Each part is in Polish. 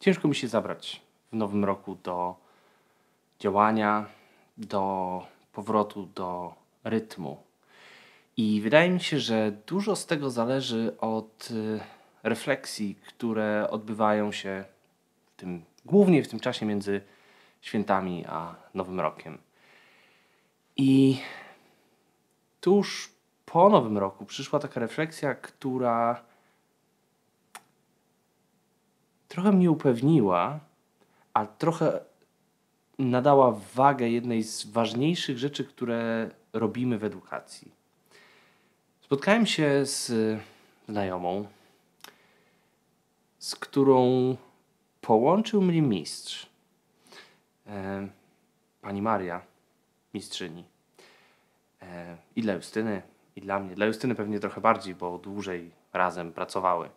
ciężko mi się zabrać w nowym roku do działania, do powrotu do rytmu. I wydaje mi się, że dużo z tego zależy od y, refleksji, które odbywają się w tym, głównie w tym czasie między świętami a Nowym Rokiem. I tuż po Nowym Roku przyszła taka refleksja, która trochę mnie upewniła, a trochę nadała wagę jednej z ważniejszych rzeczy, które robimy w edukacji. Spotkałem się z znajomą, z którą połączył mnie mistrz. E, pani Maria, mistrzyni. E, I dla Justyny, i dla mnie. Dla Justyny pewnie trochę bardziej, bo dłużej razem pracowały.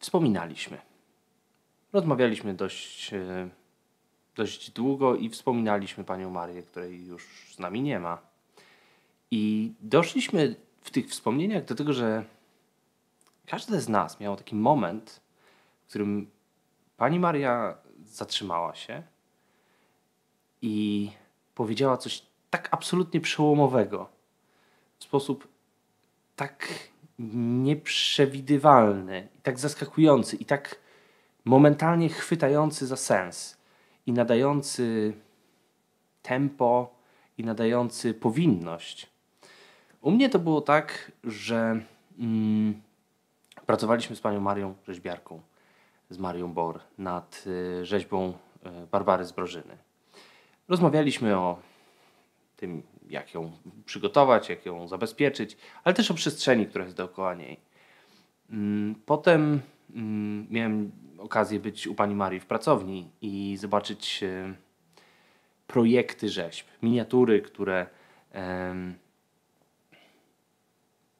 Wspominaliśmy. Rozmawialiśmy dość, dość długo i wspominaliśmy panią Marię, której już z nami nie ma. I doszliśmy w tych wspomnieniach do tego, że każdy z nas miał taki moment, w którym pani Maria zatrzymała się i powiedziała coś tak absolutnie przełomowego, w sposób tak nieprzewidywalny, i tak zaskakujący i tak momentalnie chwytający za sens i nadający tempo i nadający powinność. U mnie to było tak, że mm, pracowaliśmy z panią Marią rzeźbiarką, z Marią Bor, nad y, rzeźbą y, Barbary z Brożyny. Rozmawialiśmy o tym, jak ją przygotować, jak ją zabezpieczyć, ale też o przestrzeni, która jest dookoła niej. Mm, potem mm, miałem okazję być u pani Marii w pracowni i zobaczyć y, projekty rzeźb, miniatury, które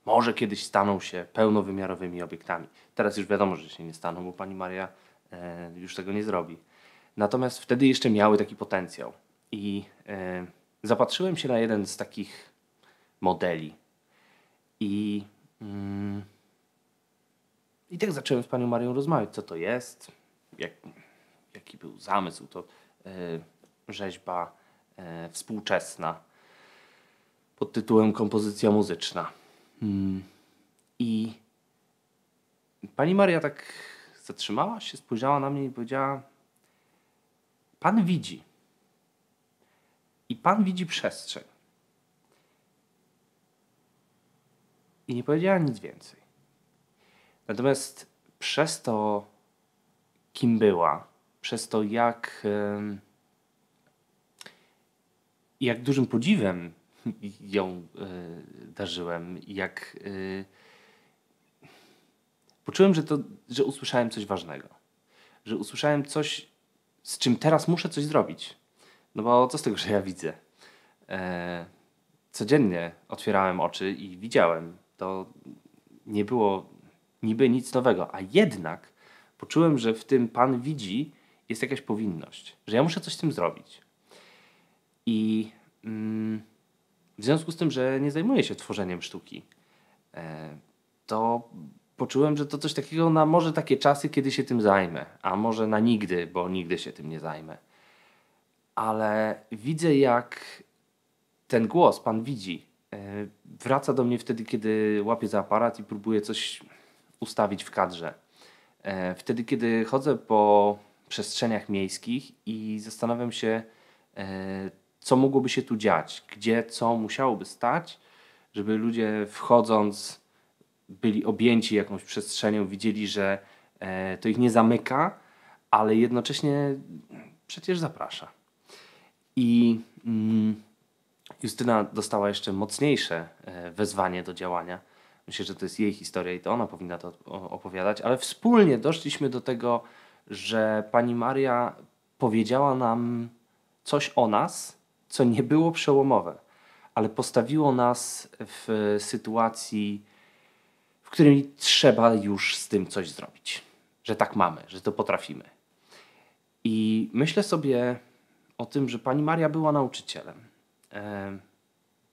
może kiedyś staną się pełnowymiarowymi obiektami. Teraz już wiadomo, że się nie staną, bo pani Maria e, już tego nie zrobi. Natomiast wtedy jeszcze miały taki potencjał. I e, zapatrzyłem się na jeden z takich modeli. I, mm, I tak zacząłem z panią Marią rozmawiać, co to jest, jak, jaki był zamysł. To e, rzeźba e, współczesna pod tytułem Kompozycja muzyczna. Hmm. I pani Maria tak zatrzymała się, spojrzała na mnie i powiedziała: Pan widzi. I Pan widzi przestrzeń. I nie powiedziała nic więcej. Natomiast przez to, kim była, przez to, jak, jak dużym podziwem ją y, darzyłem, jak y, poczułem, że, to, że usłyszałem coś ważnego. Że usłyszałem coś, z czym teraz muszę coś zrobić. No bo co z tego, że ja widzę? E, codziennie otwierałem oczy i widziałem. To nie było niby nic nowego, a jednak poczułem, że w tym Pan widzi jest jakaś powinność, że ja muszę coś z tym zrobić. I mm, w związku z tym, że nie zajmuję się tworzeniem sztuki, e, to poczułem, że to coś takiego na może takie czasy, kiedy się tym zajmę, a może na nigdy, bo nigdy się tym nie zajmę. Ale widzę, jak ten głos, pan widzi, e, wraca do mnie wtedy, kiedy łapię za aparat i próbuję coś ustawić w kadrze. E, wtedy, kiedy chodzę po przestrzeniach miejskich i zastanawiam się, co mogłoby się tu dziać, gdzie co musiałoby stać, żeby ludzie wchodząc byli objęci jakąś przestrzenią, widzieli, że e, to ich nie zamyka, ale jednocześnie przecież zaprasza. I mm, Justyna dostała jeszcze mocniejsze e, wezwanie do działania. Myślę, że to jest jej historia i to ona powinna to opowiadać, ale wspólnie doszliśmy do tego, że pani Maria powiedziała nam coś o nas, co nie było przełomowe, ale postawiło nas w sytuacji, w której trzeba już z tym coś zrobić. Że tak mamy, że to potrafimy. I myślę sobie o tym, że pani Maria była nauczycielem.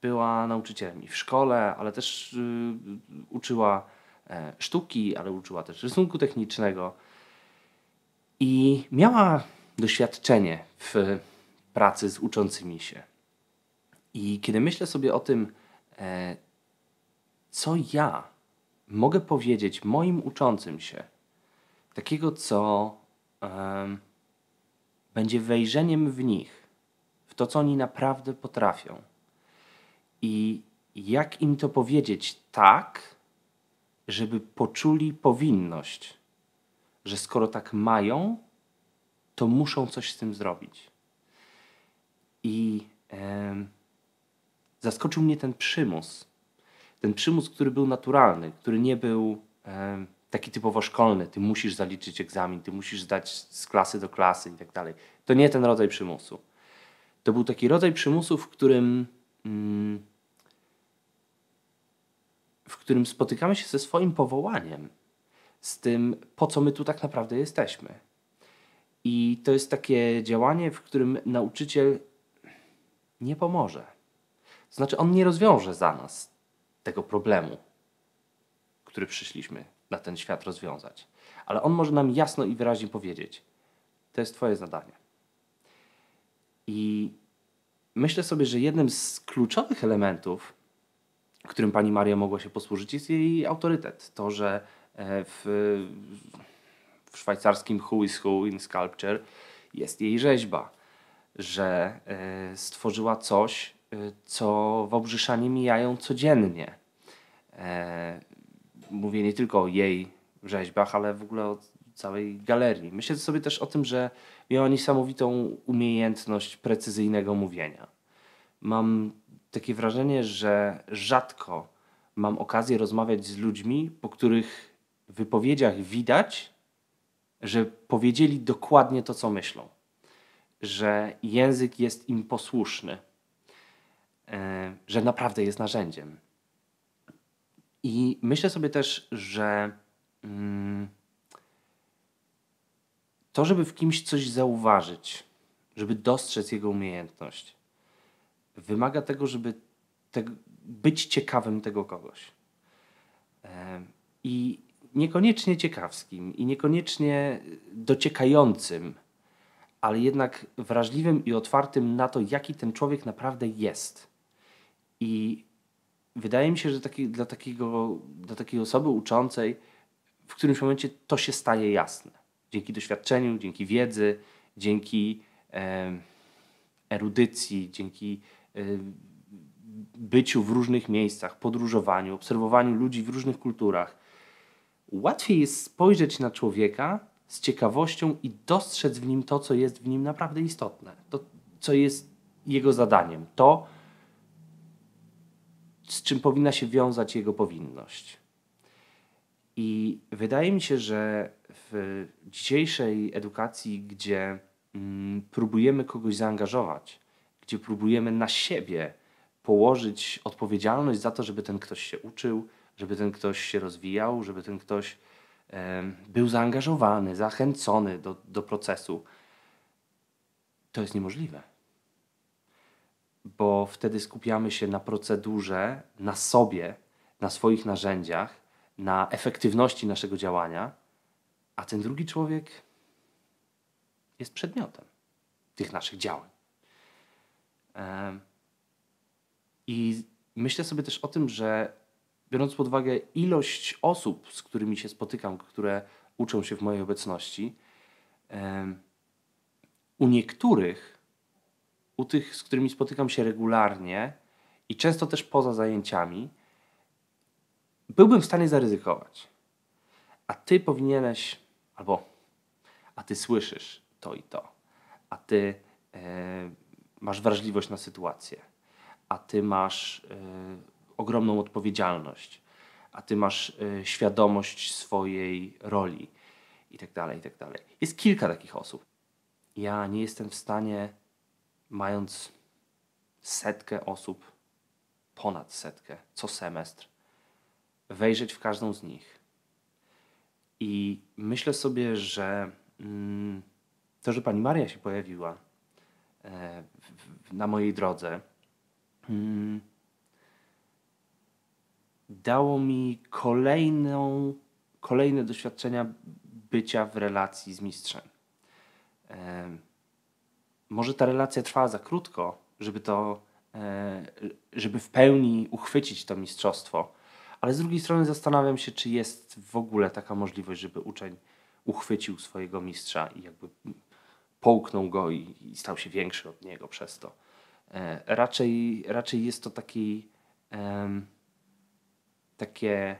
Była nauczycielem i w szkole, ale też y, uczyła e, sztuki, ale uczyła też rysunku technicznego. I miała doświadczenie w pracy z uczącymi się. I kiedy myślę sobie o tym, e, co ja mogę powiedzieć moim uczącym się, takiego, co będzie wejrzeniem w nich, w to, co oni naprawdę potrafią. I jak im to powiedzieć tak, żeby poczuli powinność, że skoro tak mają, to muszą coś z tym zrobić. I e, zaskoczył mnie ten przymus. Ten przymus, który był naturalny, który nie był e, taki typowo szkolny. Ty musisz zaliczyć egzamin, ty musisz zdać z klasy do klasy i tak dalej. To nie ten rodzaj przymusu. To był taki rodzaj przymusu, w którym, mm, w którym spotykamy się ze swoim powołaniem, z tym, po co my tu tak naprawdę jesteśmy. I to jest takie działanie, w którym nauczyciel nie pomoże. To znaczy, on nie rozwiąże za nas tego problemu, który przyszliśmy na ten świat rozwiązać. Ale on może nam jasno i wyraźnie powiedzieć: To jest Twoje zadanie. I myślę sobie, że jednym z kluczowych elementów, którym pani Maria mogła się posłużyć, jest jej autorytet. To, że e, w, w szwajcarskim Who is Who in Sculpture jest jej rzeźba, że e, stworzyła coś, e, co Wałbrzyszanie mijają codziennie mówię nie tylko o jej rzeźbach, ale w ogóle o całej galerii. Myślę sobie też o tym, że miała niesamowitą umiejętność precyzyjnego mówienia. Mam takie wrażenie, że rzadko mam okazję rozmawiać z ludźmi, po których wypowiedziach widać, że powiedzieli dokładnie to, co myślą, że język jest im posłuszny, e, że naprawdę jest narzędziem. I myślę sobie też, że mm, to, żeby w kimś coś zauważyć, żeby dostrzec jego umiejętność, wymaga tego, żeby te, być ciekawym tego kogoś. I niekoniecznie ciekawskim, i niekoniecznie dociekającym, ale jednak wrażliwym i otwartym na to, jaki ten człowiek naprawdę jest. I wydaje mi się, że taki, dla, takiego, dla takiej osoby uczącej w którymś momencie to się staje jasne. Dzięki doświadczeniu, dzięki wiedzy, dzięki e, erudycji, dzięki e, byciu w różnych miejscach, podróżowaniu, obserwowaniu ludzi w różnych kulturach. Łatwiej jest spojrzeć na człowieka z ciekawością i dostrzec w nim to, co jest w nim naprawdę istotne, to, co jest jego zadaniem, to, z czym powinna się wiązać jego powinność. I wydaje mi się, że w dzisiejszej edukacji, gdzie mm, próbujemy kogoś zaangażować, gdzie próbujemy na siebie położyć odpowiedzialność za to, żeby ten ktoś się uczył, żeby ten ktoś się rozwijał, żeby ten ktoś był zaangażowany, zachęcony do, do procesu, to jest niemożliwe bo wtedy skupiamy się na procedurze, na sobie, na swoich narzędziach, na efektywności naszego działania, a ten drugi człowiek jest przedmiotem tych naszych działań. I myślę sobie też o tym, że biorąc pod uwagę ilość osób, z którymi się spotykam, które uczą się w mojej obecności, u niektórych u tych, z którymi spotykam się regularnie i często też poza zajęciami, byłbym w stanie zaryzykować. A ty powinieneś, albo a ty słyszysz to i to, a ty e, masz wrażliwość na sytuację, a ty masz e, ogromną odpowiedzialność, a ty masz e, świadomość swojej roli i tak dalej, i tak dalej. Jest kilka takich osób. Ja nie jestem w stanie mając setkę osób, ponad setkę co semestr, wejrzeć w każdą z nich. I myślę sobie, że mm, to, że pani Maria się pojawiła e, w, na mojej drodze, mm, dało mi kolejną, kolejne doświadczenia bycia w relacji z mistrzem. Em, może ta relacja trwała za krótko, żeby to, e, żeby w pełni uchwycić to mistrzostwo, ale z drugiej strony zastanawiam się, czy jest w ogóle taka możliwość, żeby uczeń uchwycił swojego mistrza i jakby połknął go i, i stał się większy od niego przez to. E, raczej, raczej jest to taki, takie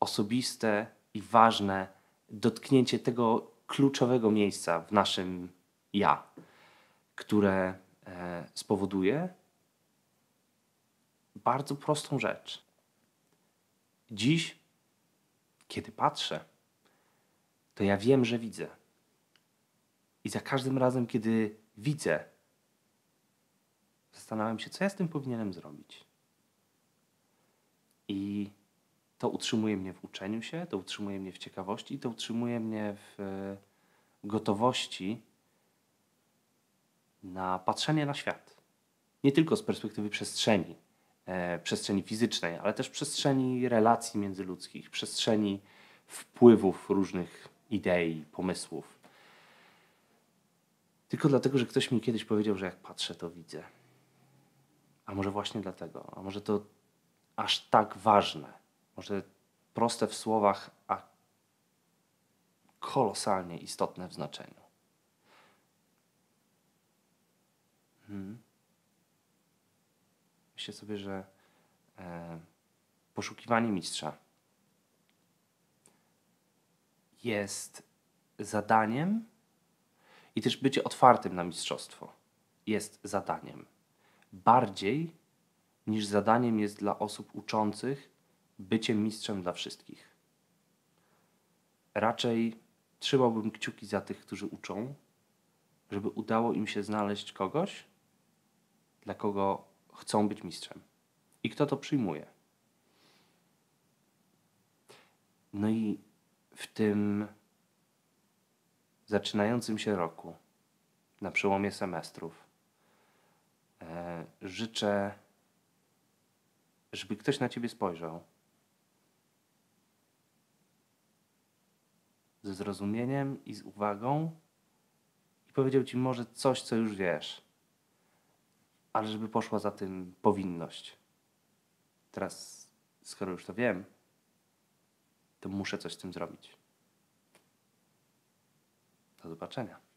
osobiste i ważne dotknięcie tego kluczowego miejsca w naszym ja, które e, spowoduje bardzo prostą rzecz. Dziś, kiedy patrzę, to ja wiem, że widzę. I za każdym razem, kiedy widzę, zastanawiam się, co ja z tym powinienem zrobić. I to utrzymuje mnie w uczeniu się, to utrzymuje mnie w ciekawości, to utrzymuje mnie w e, gotowości na patrzenie na świat. Nie tylko z perspektywy przestrzeni, e, przestrzeni fizycznej, ale też przestrzeni relacji międzyludzkich, przestrzeni wpływów różnych idei, pomysłów. Tylko dlatego, że ktoś mi kiedyś powiedział, że jak patrzę, to widzę. A może właśnie dlatego, a może to aż tak ważne, może proste w słowach, a kolosalnie istotne w znaczeniu. Hmm. Myślę sobie, że e, poszukiwanie mistrza jest zadaniem i też bycie otwartym na mistrzostwo jest zadaniem. Bardziej niż zadaniem jest dla osób uczących bycie mistrzem dla wszystkich. Raczej trzymałbym kciuki za tych, którzy uczą, żeby udało im się znaleźć kogoś, dla kogo chcą być mistrzem. I kto to przyjmuje. No i w tym zaczynającym się roku, na przełomie semestrów, e, życzę, żeby ktoś na ciebie spojrzał ze zrozumieniem i z uwagą i powiedział ci może coś, co już wiesz, ale żeby poszła za tym powinność. Teraz, skoro już to wiem, to muszę coś z tym zrobić. Do zobaczenia.